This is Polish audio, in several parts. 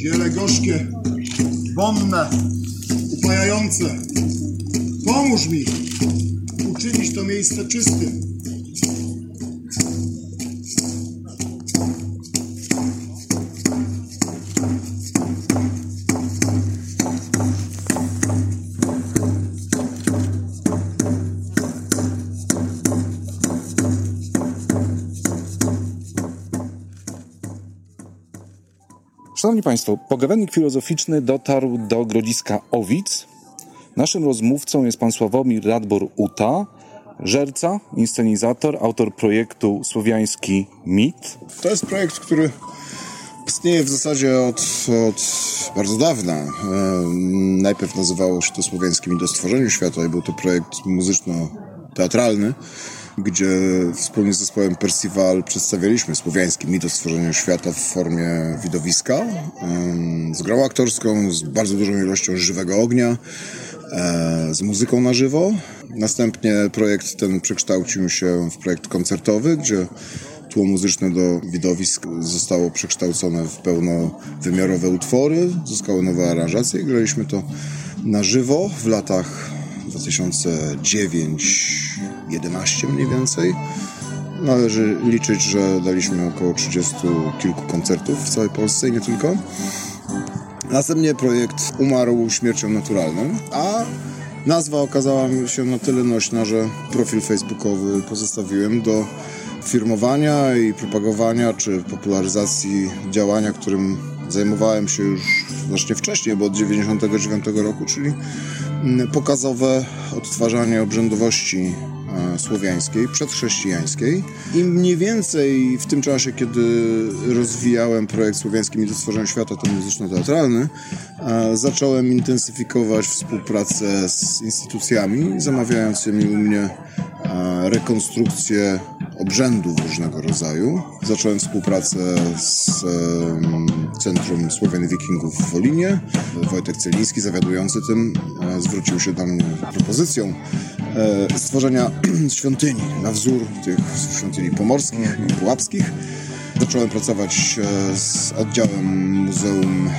Ziele gorzkie, wonne, upajające. Pomóż mi uczynić to miejsce czystym. Szanowni Państwo, pogawędnik filozoficzny dotarł do grodziska Owic. Naszym rozmówcą jest pan Sławomir Radbor-Uta, żerca, inscenizator, autor projektu Słowiański Mit. To jest projekt, który istnieje w zasadzie od, od bardzo dawna. E, najpierw nazywało się to Słowiańskim Mit o stworzeniu świata i był to projekt muzyczno-teatralny gdzie wspólnie z zespołem Percival przedstawialiśmy słowiański mit o stworzeniu świata w formie widowiska z grą aktorską, z bardzo dużą ilością żywego ognia, e, z muzyką na żywo. Następnie projekt ten przekształcił się w projekt koncertowy, gdzie tło muzyczne do widowisk zostało przekształcone w pełnowymiarowe utwory, zyskały nowe aranżacje i graliśmy to na żywo w latach 2009-11 mniej więcej. Należy liczyć, że daliśmy około 30 kilku koncertów w całej Polsce i nie tylko. Następnie projekt umarł śmiercią naturalną, a nazwa okazała się na tyle nośna, że profil facebookowy pozostawiłem do firmowania i propagowania czy popularyzacji działania, którym zajmowałem się już znacznie wcześniej, bo od 1999 roku, czyli pokazowe odtwarzanie obrzędowości e, słowiańskiej, przedchrześcijańskiej. I mniej więcej w tym czasie, kiedy rozwijałem projekt Słowiański Mit Stworzenia Świata, to muzyczno-teatralny, e, zacząłem intensyfikować współpracę z instytucjami, zamawiającymi u mnie e, rekonstrukcję obrzędów różnego rodzaju. Zacząłem współpracę z Centrum Słowian Wikingów w Wolinie. Wojtek Celiński, zawiadujący tym, e, zwrócił się do mnie propozycją e, stworzenia świątyni na wzór tych świątyni pomorskich i pułapskich. Zacząłem pracować e, z oddziałem Muzeum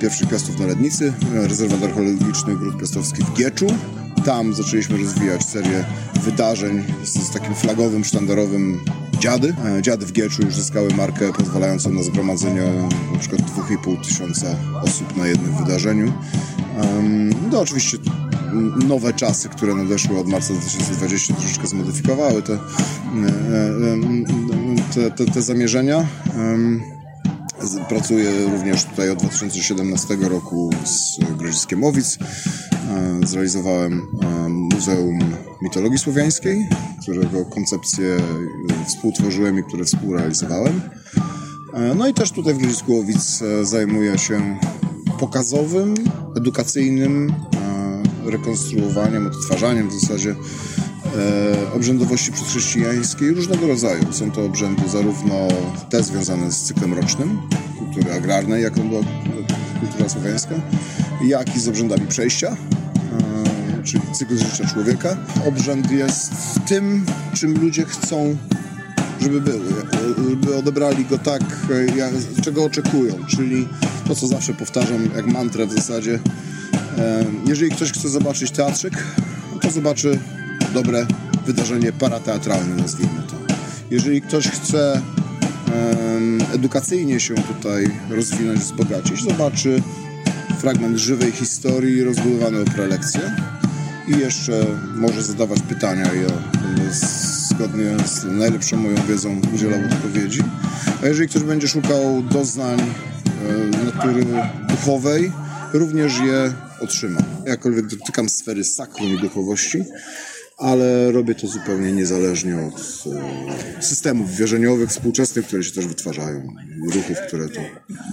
Pierwszych Piastów na Lednicy, rezerwat archeologiczny Gród Piastowski w Gieczu. Tam zaczęliśmy rozwijać serię wydarzeń z, z takim flagowym, sztandarowym dziady. E, dziady w Gieczu już zyskały markę pozwalającą na zgromadzenie przykład 2,5 tysiąca osób na jednym wydarzeniu. No oczywiście nowe czasy, które nadeszły od marca 2020 troszeczkę zmodyfikowały te, e, te, te, te zamierzenia. Pracuję również tutaj od 2017 roku z Grodziskiem Owic. E, zrealizowałem Muzeum Mitologii Słowiańskiej, którego koncepcję współtworzyłem i które współrealizowałem. E, no i też tutaj w Grodzisku Łowic e, zajmuję się pokazowym, edukacyjnym e, rekonstruowaniem, odtwarzaniem w zasadzie obrzędowości przedchrześcijańskiej różnego rodzaju. Są to obrzędy zarówno te związane z cyklem rocznym, kultury agrarnej, jaką była kultura słowiańska, jak i z obrzędami przejścia, czyli cykl życia człowieka. Obrzęd jest tym, czym ludzie chcą, żeby były, żeby odebrali go tak, jak, czego oczekują, czyli to, co zawsze powtarzam jak mantrę w zasadzie. Jeżeli ktoś chce zobaczyć teatrzyk, to zobaczy dobre wydarzenie parateatralne, nazwijmy to. Jeżeli ktoś chce edukacyjnie się tutaj rozwinąć, wzbogacić, zobaczy fragment żywej historii rozbudowany o prelekcję i jeszcze może zadawać pytania. Ja będę zgodnie z najlepszą moją wiedzą udzielał odpowiedzi. A jeżeli ktoś będzie szukał doznań natury duchowej, również je otrzyma. Jakkolwiek dotykam sfery sakrum i duchowości, ale robię to zupełnie niezależnie od e, systemów wierzeniowych, współczesnych, które się też wytwarzają, ruchów, które to...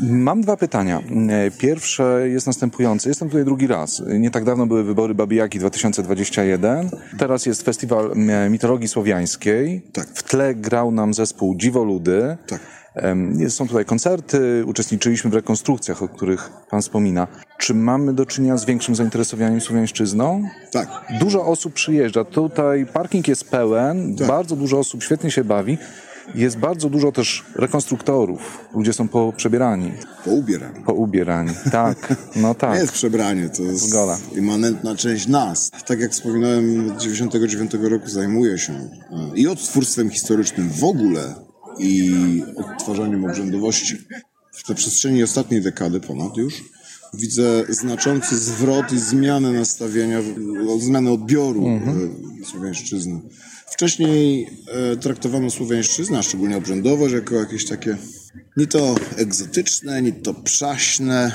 Mam dwa pytania. E, pierwsze jest następujące. Jestem tutaj drugi raz. Nie tak dawno były wybory Babijaki 2021. Teraz jest festiwal mitologii słowiańskiej. Tak. W tle grał nam zespół Dziwoludy. Tak. Są tutaj koncerty, uczestniczyliśmy w rekonstrukcjach, o których Pan wspomina. Czy mamy do czynienia z większym zainteresowaniem słowiańszczyzną? Tak. Dużo osób przyjeżdża. Tutaj parking jest pełen, tak. bardzo dużo osób świetnie się bawi. Jest bardzo dużo też rekonstruktorów. Ludzie są poprzebierani, Po ubieraniu. poubierani. Tak, no Nie tak. jest przebranie, to jest Zgoda. immanentna część nas. Tak jak wspominałem, od 99 roku zajmuję się e, i odtwórstwem historycznym w ogóle, i odtwarzaniem obrzędowości. W przestrzeni ostatniej dekady ponad już widzę znaczący zwrot i zmianę nastawienia, w- zmianę odbioru Mhm. e, słowiańszczyzny. Wcześniej e, traktowano słowiańszczyznę, a szczególnie obrzędowość, jako jakieś takie ni to egzotyczne, ni to przaśne,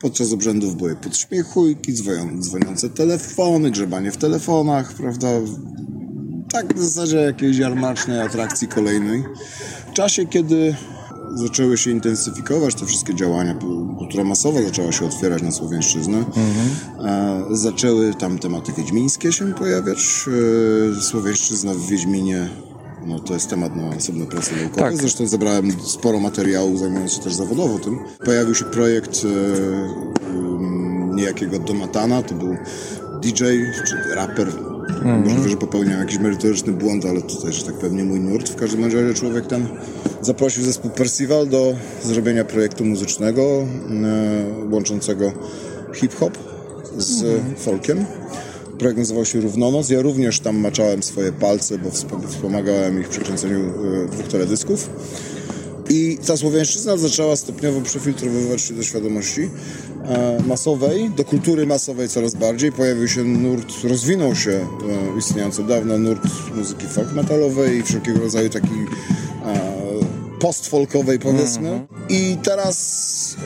Podczas obrzędów były podśmiechujki, dzwonią- dzwoniące telefony, grzebanie w telefonach, prawda? Tak w zasadzie jakiejś jarmarcznej atrakcji kolejnej. W czasie, kiedy zaczęły się intensyfikować te wszystkie działania, kultura masowa zaczęła się otwierać na Słowiańszczyznę, e, zaczęły tam tematy wiedźmińskie się pojawiać. E, Słowiańszczyzna w Wiedźminie no to jest temat na osobne prace naukowe. Tak. Zresztą zebrałem sporo materiału, zajmując się też zawodowo tym. Pojawił się projekt e, niejakiego Donatana, to był DJ, czy raper. Możliwe, że popełniał jakiś merytoryczny błąd, ale to też, tak pewnie mój nurt. W każdym razie człowiek ten zaprosił zespół Percival do zrobienia projektu muzycznego e, łączącego hip-hop z folkiem. Projekt nazywał się Równonoc. Ja również tam maczałem swoje palce, bo wspom- wspomagałem ich w przekręceniu e, dwóch teledysków. I ta słowiańszczyzna zaczęła stopniowo przefiltrowywać się do świadomości masowej, do kultury masowej coraz bardziej. Pojawił się nurt, rozwinął się e, istniejący od dawna nurt muzyki folk metalowej i wszelkiego rodzaju takiej e, post-folkowej powiedzmy. I teraz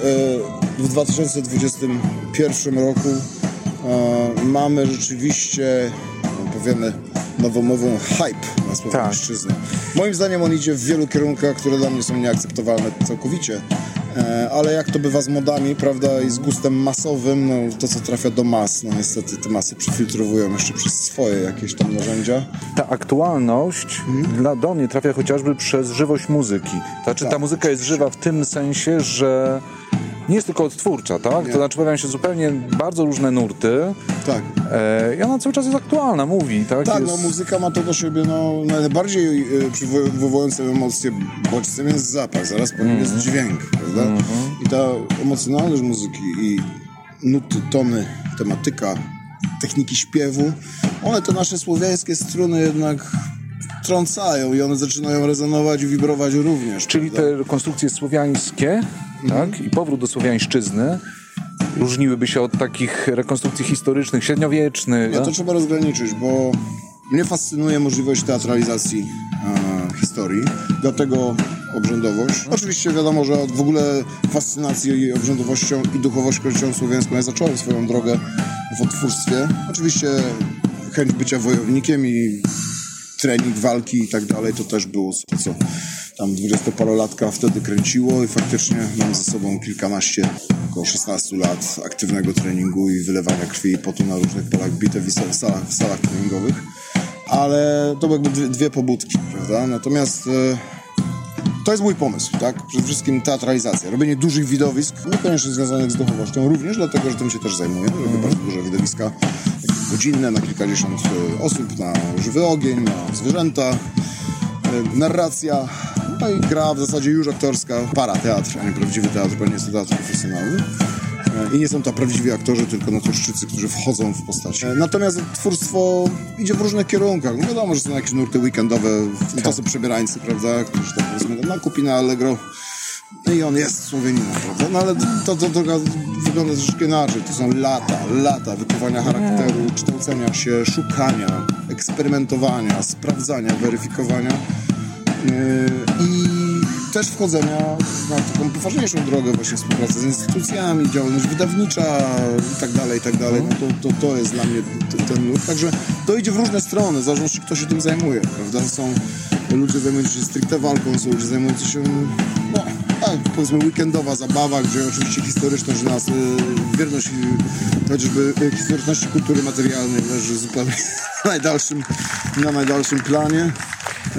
e, w 2021 roku e, mamy rzeczywiście, no, powiemy nowomową hype na słowiańszczyznę. Moim zdaniem on idzie w wielu kierunkach, które dla mnie są nieakceptowalne całkowicie. E, Ale jak to bywa z modami, prawda, i z gustem masowym, no to co trafia do mas, no niestety te masy przefiltrowują jeszcze przez swoje jakieś tam narzędzia. Ta aktualność dla, do mnie trafia chociażby przez żywość muzyki. Znaczy, ta muzyka jest żywa w tym sensie, że nie jest tylko odtwórcza, tak? To znaczy pojawiają się zupełnie bardzo różne nurty Tak. e, i ona cały czas jest aktualna, mówi, tak? Tak, jest... no muzyka ma to do siebie, no najbardziej y, przywołujący emocje bodźcem jest zapach, zaraz po nim jest dźwięk, prawda? I ta emocjonalność muzyki i nuty, tony, tematyka, techniki śpiewu, one te nasze słowiańskie struny jednak trącają i one zaczynają rezonować i wibrować również. Czyli prawda? te konstrukcje słowiańskie, Mhm. Tak? I powrót do słowiańszczyzny różniłyby się od takich rekonstrukcji historycznych, średniowiecznych. Nie, no? to trzeba rozgraniczyć, bo mnie fascynuje możliwość teatralizacji e, historii, dlatego obrzędowość. Oczywiście wiadomo, że w ogóle fascynacji obrzędowością i duchowością słowiańską ja zacząłem swoją drogę w odtwórstwie. Oczywiście chęć bycia wojownikiem i trening walki i tak dalej, to też było to, co tam dwudziestoparolatka wtedy kręciło i faktycznie mam ze sobą kilkanaście, około 16 lat aktywnego treningu i wylewania krwi i potu na różnych polach bitew i salach, salach treningowych. Ale to były jakby dwie, dwie pobudki, prawda? Natomiast e, to jest mój pomysł, tak? Przede wszystkim teatralizacja, robienie dużych widowisk, niekoniecznie związanych z duchowością, również dlatego, że tym się też zajmuję. Robię bardzo duże widowiska godzinne, na kilkadziesiąt e, osób, na żywy ogień, na zwierzęta, e, narracja, no i gra w zasadzie już aktorska, para teatr, a nie prawdziwy teatr, bo nie jest to teatr profesjonalny. E, I nie są to prawdziwi aktorzy, tylko naturszczycy, którzy wchodzą w postać. E, Natomiast twórstwo idzie w różnych kierunkach. No wiadomo, że są jakieś nurty weekendowe, to są przebierańcy, prawda, którzy tak powiedzmy na kupi na Allegro. No i on jest Słowianinem, prawda? No ale to, to, to wygląda troszeczkę inaczej. To są lata, lata wykuwania charakteru, kształcenia się, szukania, eksperymentowania, sprawdzania, weryfikowania. Yy, I też wchodzenia na taką poważniejszą drogę właśnie współpracy z instytucjami, działalność wydawnicza i tak dalej, i tak dalej. No to, to, to jest dla mnie ten nurt. Także to idzie w różne strony, zależności kto się tym zajmuje, prawda? Są ludzie zajmujący się stricte walką, są ludzie zajmujący się, no, tak, powiedzmy weekendowa zabawa, gdzie oczywiście historyczność nas, y, wierność y, chociażby y, historyczności kultury materialnej leży zupełnie na najdalszym, na najdalszym planie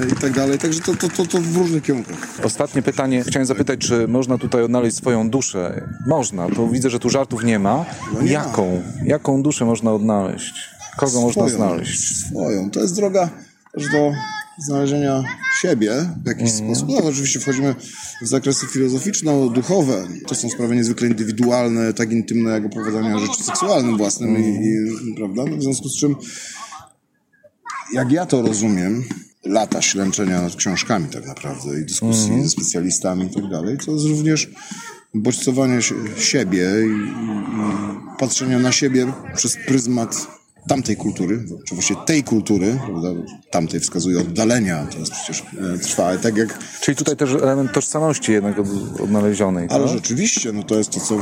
i tak dalej. Także to, to, to, to w różnych kierunkach. Ostatnie pytanie. Chciałem zapytać, czy można tutaj odnaleźć swoją duszę? Można. To widzę, że tu żartów nie ma. No nie Jaką? Jaką duszę można odnaleźć? Kogo można znaleźć? Swoją. To jest droga też do znalezienia siebie w jakiś sposób. No oczywiście wchodzimy w zakresy filozoficzno-duchowe. To są sprawy niezwykle indywidualne, tak intymne jak opowiadania o życiu seksualnym własnym i, i prawda? No, w związku z czym jak ja to rozumiem, lata ślęczenia nad książkami tak naprawdę i dyskusji ze specjalistami i tak dalej, to jest również bodźcowanie siebie i, i patrzenia na siebie przez pryzmat tamtej kultury, czy właściwie tej kultury, prawda? tamtej wskazuje oddalenia, to jest przecież e, trwa, tak jak Czyli tutaj też element tożsamości jednak od, odnalezionej. ale tak? rzeczywiście, no to jest to, co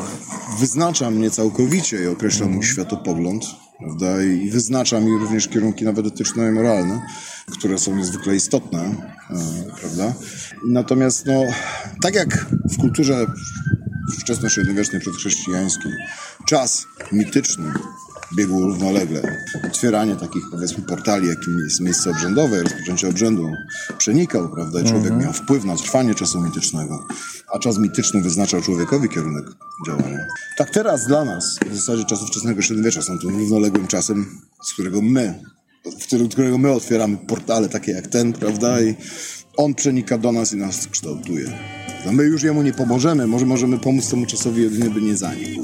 wyznacza mnie całkowicie i określa mój światopogląd, prawda? I wyznacza mi również kierunki nawet etyczne i moralne, które są niezwykle istotne, e, prawda? Natomiast, no, tak jak w kulturze wczesnośredniowiecznej, przedchrześcijańskiej, czas mityczny biegł równolegle. Otwieranie takich, powiedzmy, portali, jakim jest miejsce obrzędowe, rozpoczęcie obrzędu przenikał, prawda? I człowiek miał wpływ na trwanie czasu mitycznego, a czas mityczny wyznaczał człowiekowi kierunek działania. Tak teraz dla nas, w zasadzie czasów wczesnego średniowiecza są tym równoległym czasem, z którego my, w którym, którego my otwieramy portale takie jak ten, prawda? I on przenika do nas i nas kształtuje. No my już jemu nie pomożemy, może możemy pomóc temu czasowi jedynie, by nie zanikł.